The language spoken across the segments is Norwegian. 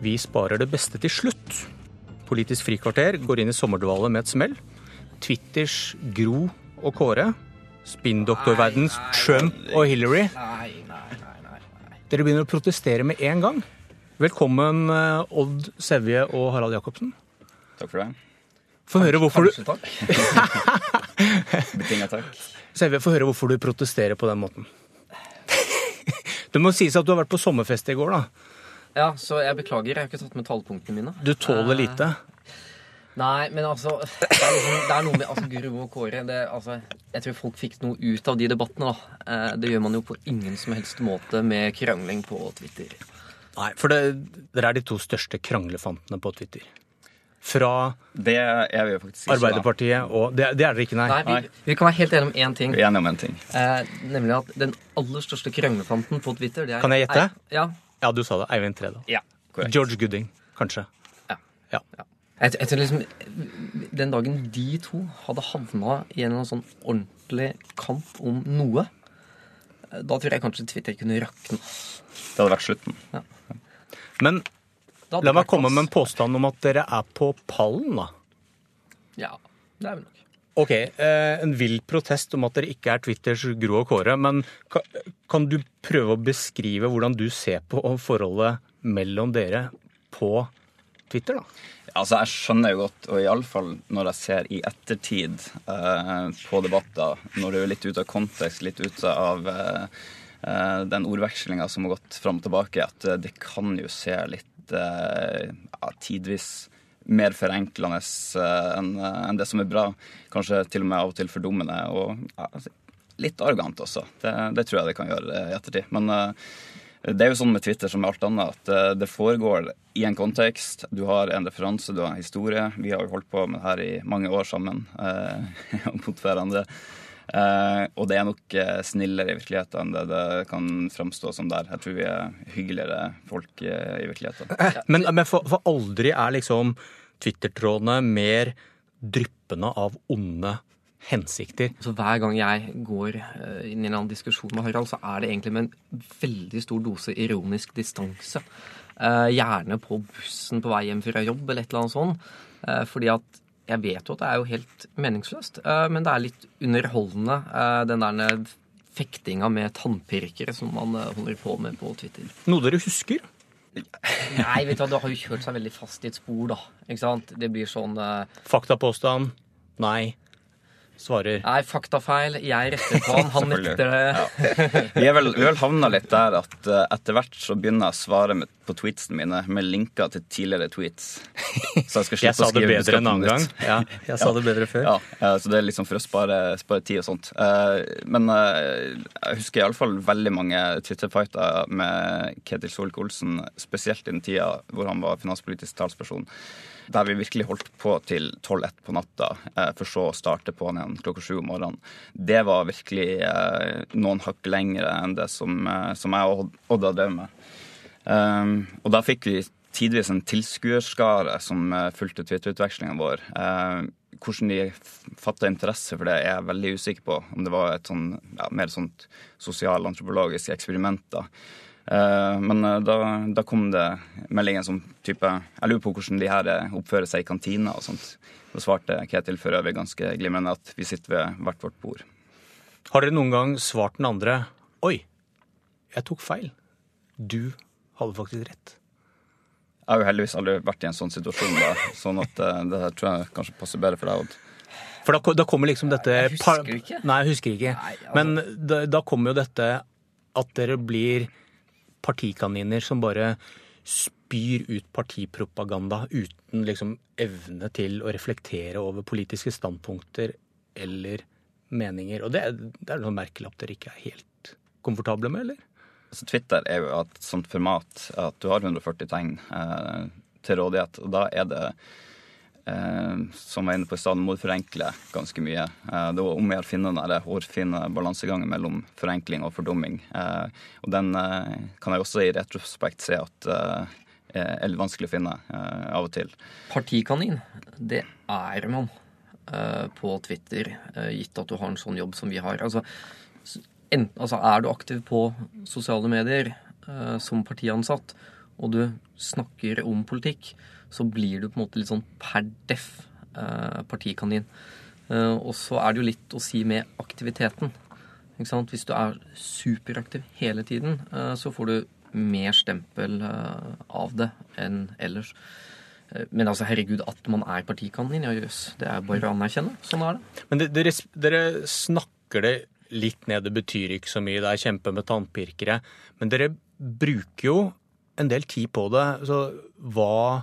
Vi sparer det beste til slutt. Politisk frikvarter går inn i sommerdvale med et smell. Twitters Gro og Kåre. Spinndoktorverdens Trump og Hillary. Nei, nei, nei, nei. Dere begynner å protestere med en gang. Velkommen, eh, Odd Sevje og Harald Jacobsen. Takk for det. Få høre hvorfor du. Betinga takk. Sevje, få høre hvorfor du protesterer på den måten. Det må sies at du har vært på sommerfest i går, da. Ja, så jeg beklager. Jeg har ikke tatt med tallpunktene mine. Du tåler lite. Nei, men altså Det er, liksom, det er noe med altså, Guro og Kåre det, altså, Jeg tror folk fikk noe ut av de debattene. da. Eh, Det gjør man jo på ingen som helst måte med krangling på Twitter. Nei, for det, dere er de to største kranglefantene på Twitter. Fra Det er vi faktisk ikke. da. Arbeiderpartiet og Det, det er dere ikke, nei. Nei, vi, vi kan være helt enige om én ting. Vi er enige om en ting. Eh, nemlig at den aller største kranglefanten på Twitter det er Kan jeg gjette? Er, Ja. Ja, du sa det. Eivind Tredal. ja. Korrekt. George Gooding, kanskje. Ja. Ja. Jeg, jeg tror liksom Den dagen de to hadde havna i en sånn ordentlig kamp om noe, da tror jeg kanskje Twitter kunne rakne. Det hadde vært slutten. Men la meg komme med en påstand om at dere er på pallen, da. Ja, det er vi nok. Ok, eh, en vill protest om at dere ikke er Twitters Gro og Kåre, men kan, du prøve å beskrive hvordan du ser på forholdet mellom dere på Twitter, da? Altså, Jeg skjønner jo godt, og iallfall når jeg ser i ettertid eh, på debatter, når det er litt ute av kontekst, litt ute av eh, eh, den ordvekslinga som har gått fram og tilbake, at eh, det kan jo se litt eh, ja, tidvis mer forenklende eh, enn enn det som er bra. Kanskje til og med av og til fordummende. Og ja, altså, litt arrogant også. Det, det tror jeg det kan gjøre eh, i ettertid. Men uh, det er jo sånn med Twitter som med alt annet, at eh, det foregår i en kontekst. Du har en referanse, du har en historie. Vi har jo holdt på med det her i mange år sammen eh, mot hverandre. Eh, og det er nok eh, snillere i virkeligheten enn det det kan framstå som der. Jeg tror vi er hyggeligere folk eh, i virkeligheten. Men, men for, for aldri er liksom Twitter-trådene mer dryppende av onde hensikter. Så hver gang jeg går eh, inn i en annen diskusjon med Harald, så er det egentlig med en veldig stor dose ironisk distanse. Eh, gjerne på bussen på vei hjem fra jobb eller et eller annet sånt. Eh, fordi at jeg vet jo at det er jo helt meningsløst, eh, men det er litt underholdende, eh, den der fektinga med tannpirkere som man eh, holder på med på Twitter. Noe dere husker? Nei, vet du hva, det har jo kjørt seg veldig fast i et spor, da. Ikke sant? Det blir sånn uh... Faktapåstand? Nei. Svarer. Nei, faktafeil. Jeg retter på han. Han nekter det. Vi er vel, vi er vel havna litt der at etter hvert så begynner jeg å svare med, på tweetsene mine med linker til tidligere tweets. Så jeg skal Jeg slippe sa å det bedre en annen gang. Ja, jeg sa det bedre før. Ja, så det er liksom for å spare, spare tid og sånt. Eh, Men eh, jeg husker iallfall veldig mange Twitter-fighter med Ketil Solvik-Olsen, spesielt i den tida hvor han var finanspolitisk talsperson. Der vi virkelig holdt på til 12-1 på natta, eh, for så å starte på'n igjen klokka sju om morgenen. Det var virkelig noen hakk lengre enn det som, som jeg og Odd har drevet med. Um, og da fikk vi tidvis en tilskuerskare som eh, fulgte Twitter-utvekslinga vår. Eh, hvordan de fatta interesse for det, er jeg veldig usikker på. Om det var et sånn, ja, mer sånt sosialantropologisk eksperiment. da. Eh, men eh, da, da kom det meldinger som type Jeg lurer på hvordan de her eh, oppfører seg i kantina og sånt. Da svarte Ketil for øvrig ganske glimrende at vi sitter ved hvert vårt bord. Har dere noen gang svart den andre Oi, jeg tok feil. Du hadde faktisk rett. Jeg har jo heldigvis aldri vært i en sånn situasjon, da, sånn at eh, det her tror jeg kanskje passer bedre for deg, Odd. For da, da kommer liksom dette Jeg husker ikke. Nei, jeg husker ikke. Nei, altså- Men da, da kommer jo dette at dere blir partikaniner som bare spyr ut partipropaganda uten liksom evne til å reflektere over politiske standpunkter eller meninger. Og det, det er noe merkelapp dere ikke er helt komfortable med, eller? Altså, Twitter er jo et sånt format at du har 140 tegn eh, til rådighet. Og da er det, eh, som jeg var inne på i stad, må du forenkle ganske mye. Eh, det er om å gjøre å finne den hårfine balansegangen mellom forenkling og fordumming. Eh, og den eh, kan jeg også i retrospekt se at eh, er vanskelig å finne av og til. Partikanin, det er man på Twitter, gitt at du har en sånn jobb som vi har. Altså, enten, altså er du aktiv på sosiale medier eh, som partiansatt, og du snakker om politikk, så blir du på en måte litt sånn per deff eh, partikanin. Eh, og så er det jo litt å si med aktiviteten. Ikke sant? Hvis du er superaktiv hele tiden, eh, så får du mer stempel eh, av det enn ellers. Eh, Men altså, herregud, at man er partikanin, ja jøss. Det er bare å anerkjenne. Sånn er det. Men dere, dere snakker det litt ned, det betyr ikke så mye, det er kjempe med tannpirkere. Men dere bruker jo en del tid på det. Så hva,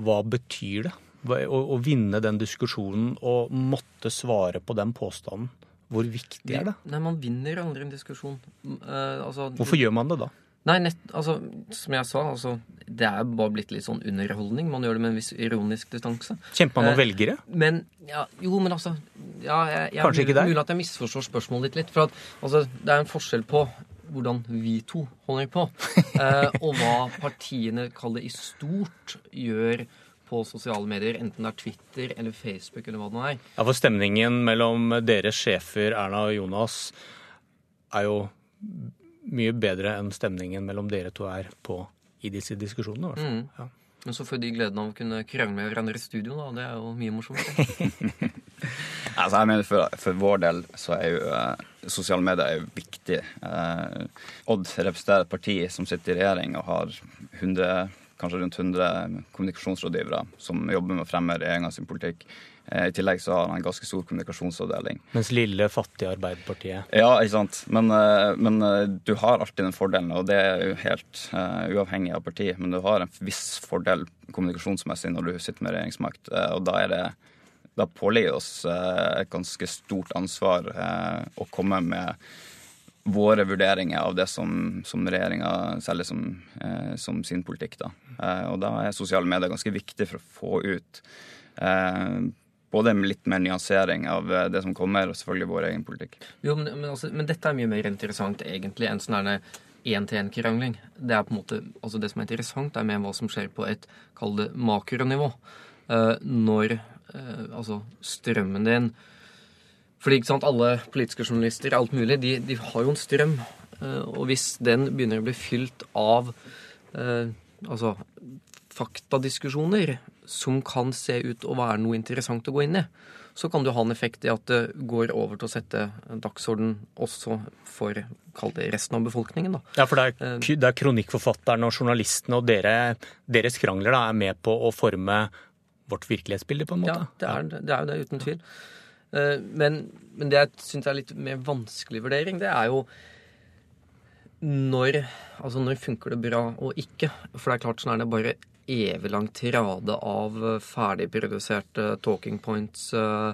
hva betyr det? Å, å vinne den diskusjonen og måtte svare på den påstanden. Hvor viktig er det? Nei, man vinner aldri en diskusjon. Eh, altså, Hvorfor gjør man det da? Nei, nett, altså, som jeg sa, altså, det er bare blitt litt sånn underholdning. Man gjør det med en viss ironisk distanse. Kjemper man om Eh, velgere? Men ja, jo, men altså ja, jeg, jeg, Kanskje ikke? Mulig at jeg misforstår spørsmålet ditt litt. For at, altså, det er en forskjell på hvordan vi to holder på, eh, og hva partiene, kaller i stort, gjør på sosiale medier. Enten det er Twitter eller Facebook eller hva det nå er. Ja, for stemningen mellom deres sjefer Erna og Jonas er jo mye bedre enn stemningen mellom dere to er på i disse diskusjonene. i hvert fall. Mm. Ja. Men så får de gleden av å kunne krangle med hverandre i studio, da. Det er jo mye morsomt. Altså, jeg mener for, for vår del så er jo eh, sosiale medier er jo viktig. Eh, Odd representerer et parti som sitter i regjering og har 100, kanskje rundt 100 kommunikasjonsrådgivere som jobber med å fremme regjeringas sin politikk. Eh, I tillegg så har han en ganske stor kommunikasjonsavdeling. Mens lille, fattige Arbeiderpartiet Ja, ikke sant. Men, eh, men eh, du har alltid den fordelen, og det er jo helt uh, uavhengig av parti. Men du har en viss fordel kommunikasjonsmessig når du sitter med regjeringsmakt, og da er det da påligger oss et ganske stort ansvar å komme med våre vurderinger av det som, som regjeringa selger som, som sin politikk. Da. Og da er sosiale medier ganske viktig for å få ut både litt mer nyansering av eh, det som kommer, og selvfølgelig vår egen politikk. Jo, men, men, altså, men dette er mye mer interessant egentlig enn sånn én-til-én-krangling. Det er på en måte, altså det som er interessant, er mer hva som skjer på et, kall det, makronivå. Eh, når eh, altså strømmen din Fordi ikke sant, alle politiske journalister, alt mulig, de, de har jo en strøm. Eh, og hvis den begynner å bli fylt av eh, altså faktadiskusjoner som kan se ut å være noe interessant å gå inn i, så kan det ha en effekt i at det går over til å sette dagsorden også for kall det resten av befolkningen. da. Ja, for det er, det er kronikkforfatterne og journalistene og dere, deres krangler da, er med på å forme vårt virkelighetsbilde, på en måte. Ja, det er det, er jo det uten tvil. Eh, Men, men det jeg syns er litt mer vanskelig vurdering, det er jo når Altså, når funker det bra og ikke? For det er klart, sånn er det bare evig lang tirade av eh, ferdigproduserte talking points eh,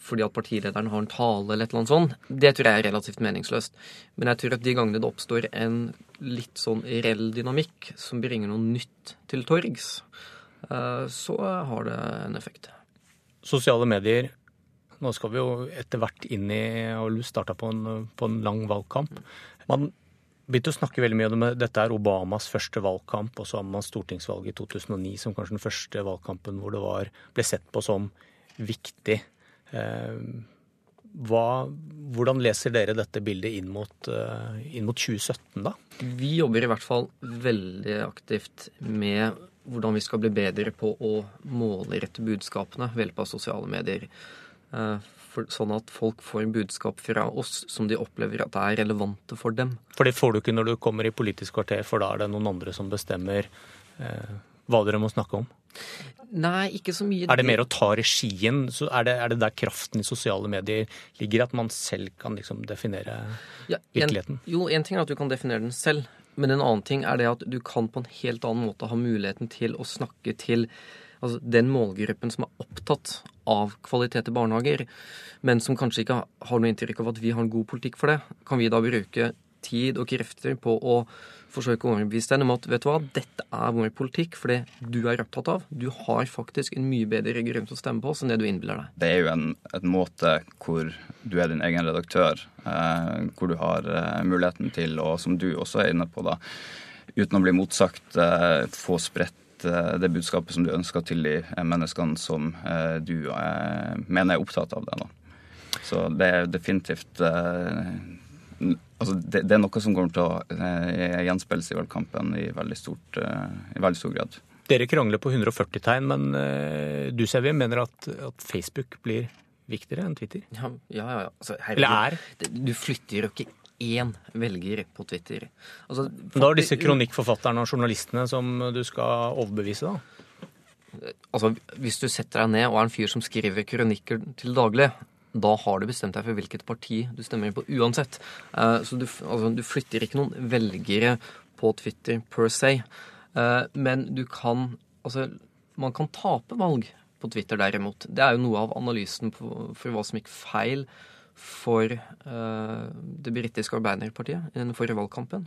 fordi at partilederen har en tale eller et eller annet sånt. Det tror jeg er relativt meningsløst. Men jeg tror at de gangene det oppstår en litt sånn reell dynamikk som bringer noe nytt til torgs, eh, så har det en effekt. Sosiale medier Nå skal vi jo etter hvert inn i og starta på, på en lang valgkamp. Man begynte å snakke veldig mye om det. Dette er Obamas første valgkamp, og så har man stortingsvalget i 2009 som kanskje den første valgkampen hvor det var, ble sett på som viktig. Eh, Hva, hvordan leser dere dette bildet inn mot, eh, inn mot 2017, da? Vi jobber i hvert fall veldig aktivt med hvordan vi skal bli bedre på å målrette budskapene ved hjelp av sosiale medier. Eh, For, sånn at folk får budskap fra oss som de opplever at er relevante for dem. For det får du ikke når du kommer i Politisk kvarter, for da er det noen andre som bestemmer eh, hva dere må snakke om. Nei, ikke så mye Er det mer å ta regien? Så er, det, er det der kraften i sosiale medier ligger, at man selv kan liksom definere Ja, en, virkeligheten? jo, en ting er at du kan definere den selv, men en annen ting er det at du kan på en helt annen måte ha muligheten til å snakke til altså, den målgruppen som er opptatt av kvalitet i barnehager, men som kanskje ikke har noe inntrykk av at vi har en god politikk for det. Kan vi da bruke tid og krefter på å forsøke å overbevise den om at vet du hva, dette er vår politikk for det du er opptatt av. Du har faktisk en mye bedre grunn til å stemme på oss enn det du innbiller deg. Det er jo en, et måte hvor du er din egen redaktør, eh, hvor du har eh, muligheten til, og som du også er inne på, da, uten å bli motsagt, eh, få spredt eh, det budskapet som du ønsker til de eh, menneskene som eh, du mener er opptatt av det. Da. Så det er definitivt Altså, det, det, er noe som kommer til å eh, gjenspeiles i valgkampen i veldig, stort, eh, i veldig stor grad. Dere krangler på 140 tegn, men eh, du Sevje, mener at, at, Facebook blir viktigere enn Twitter? Ja, ja. ja. Altså, Eller er? Du flytter jo ikke én velger på Twitter. Altså, da er disse kronikkforfatterne og journalistene som du skal overbevise, da? Altså, Hvis du setter deg ned og er en fyr som skriver kronikker til daglig, da har du bestemt deg for hvilket parti du stemmer på uansett. Uh, så du, altså, du, flytter ikke noen velgere på Twitter per se. Uh, men du kan Altså, man kan tape valg på Twitter derimot. Det er jo noe av analysen for hva som gikk feil for uh, det britiske Arbeiderpartiet i den forrige valgkampen.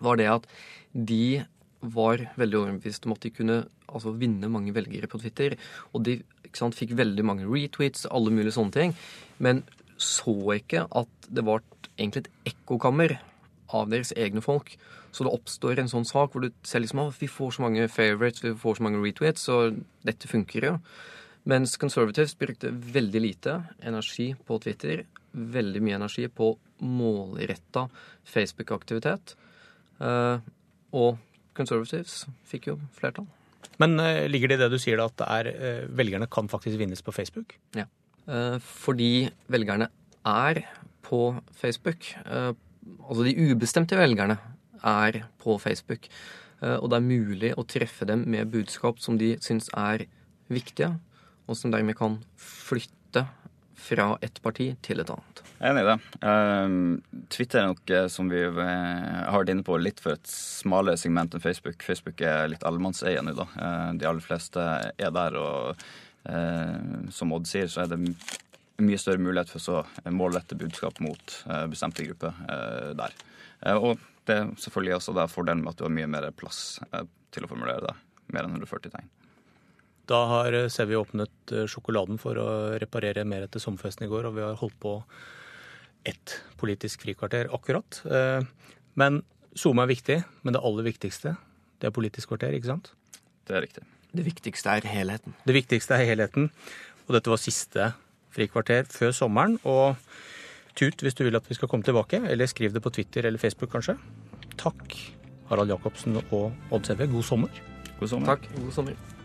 Var det at de var veldig overbevist om at de kunne altså, vinne mange velgere på Twitter. Og de sant, fikk veldig mange retweets, alle mulige sånne ting. Men så ikke at det var egentlig et ekkokammer av deres egne folk. Så det oppstår en sånn sak hvor du ser liksom at vi får så mange favorites, vi får så mange retweets, så dette funker jo. Mens Conservatives brukte veldig lite energi på Twitter. Veldig mye energi på målretta Facebook-aktivitet. Uh, og Conservatives fikk jo flertall. Men uh, ligger det i det du sier, da, at er, uh, velgerne kan faktisk vinnes på Facebook? Ja. fordi velgerne er på Facebook. altså de ubestemte velgerne er på Facebook. og det er mulig å treffe dem med budskap som de syns er viktige, og som dermed kan flytte fra ett parti til et annet. Jeg er enig i det. Uh, Twitter er nok, som vi eh, har vært inne på litt for et smalere segment enn Facebook. Facebook er litt allemannseie nå, da. Uh, de aller fleste er der, og som Odd sier, så er det mye større mulighet for så målrette budskap mot bestemte grupper der. og det er selvfølgelig også fordelen med at du har mye mer plass til å formulere det. Mer enn 140 tegn. Da har Sevi åpnet sjokoladen for å reparere mer etter sommerfesten i går, og vi har holdt på ett politisk frikvarter akkurat. Eh, men SoMe er viktig, men det aller viktigste det er Politisk kvarter, ikke sant? Det er riktig. Det viktigste er helheten. Det viktigste er helheten. Og dette var siste frikvarter før sommeren. Og tut hvis du vil at vi skal komme tilbake, eller skriv det på Twitter eller Facebook kanskje. Takk, Harald Jacobsen og Odd Sevje. God sommer. God sommer. Takk. God sommer.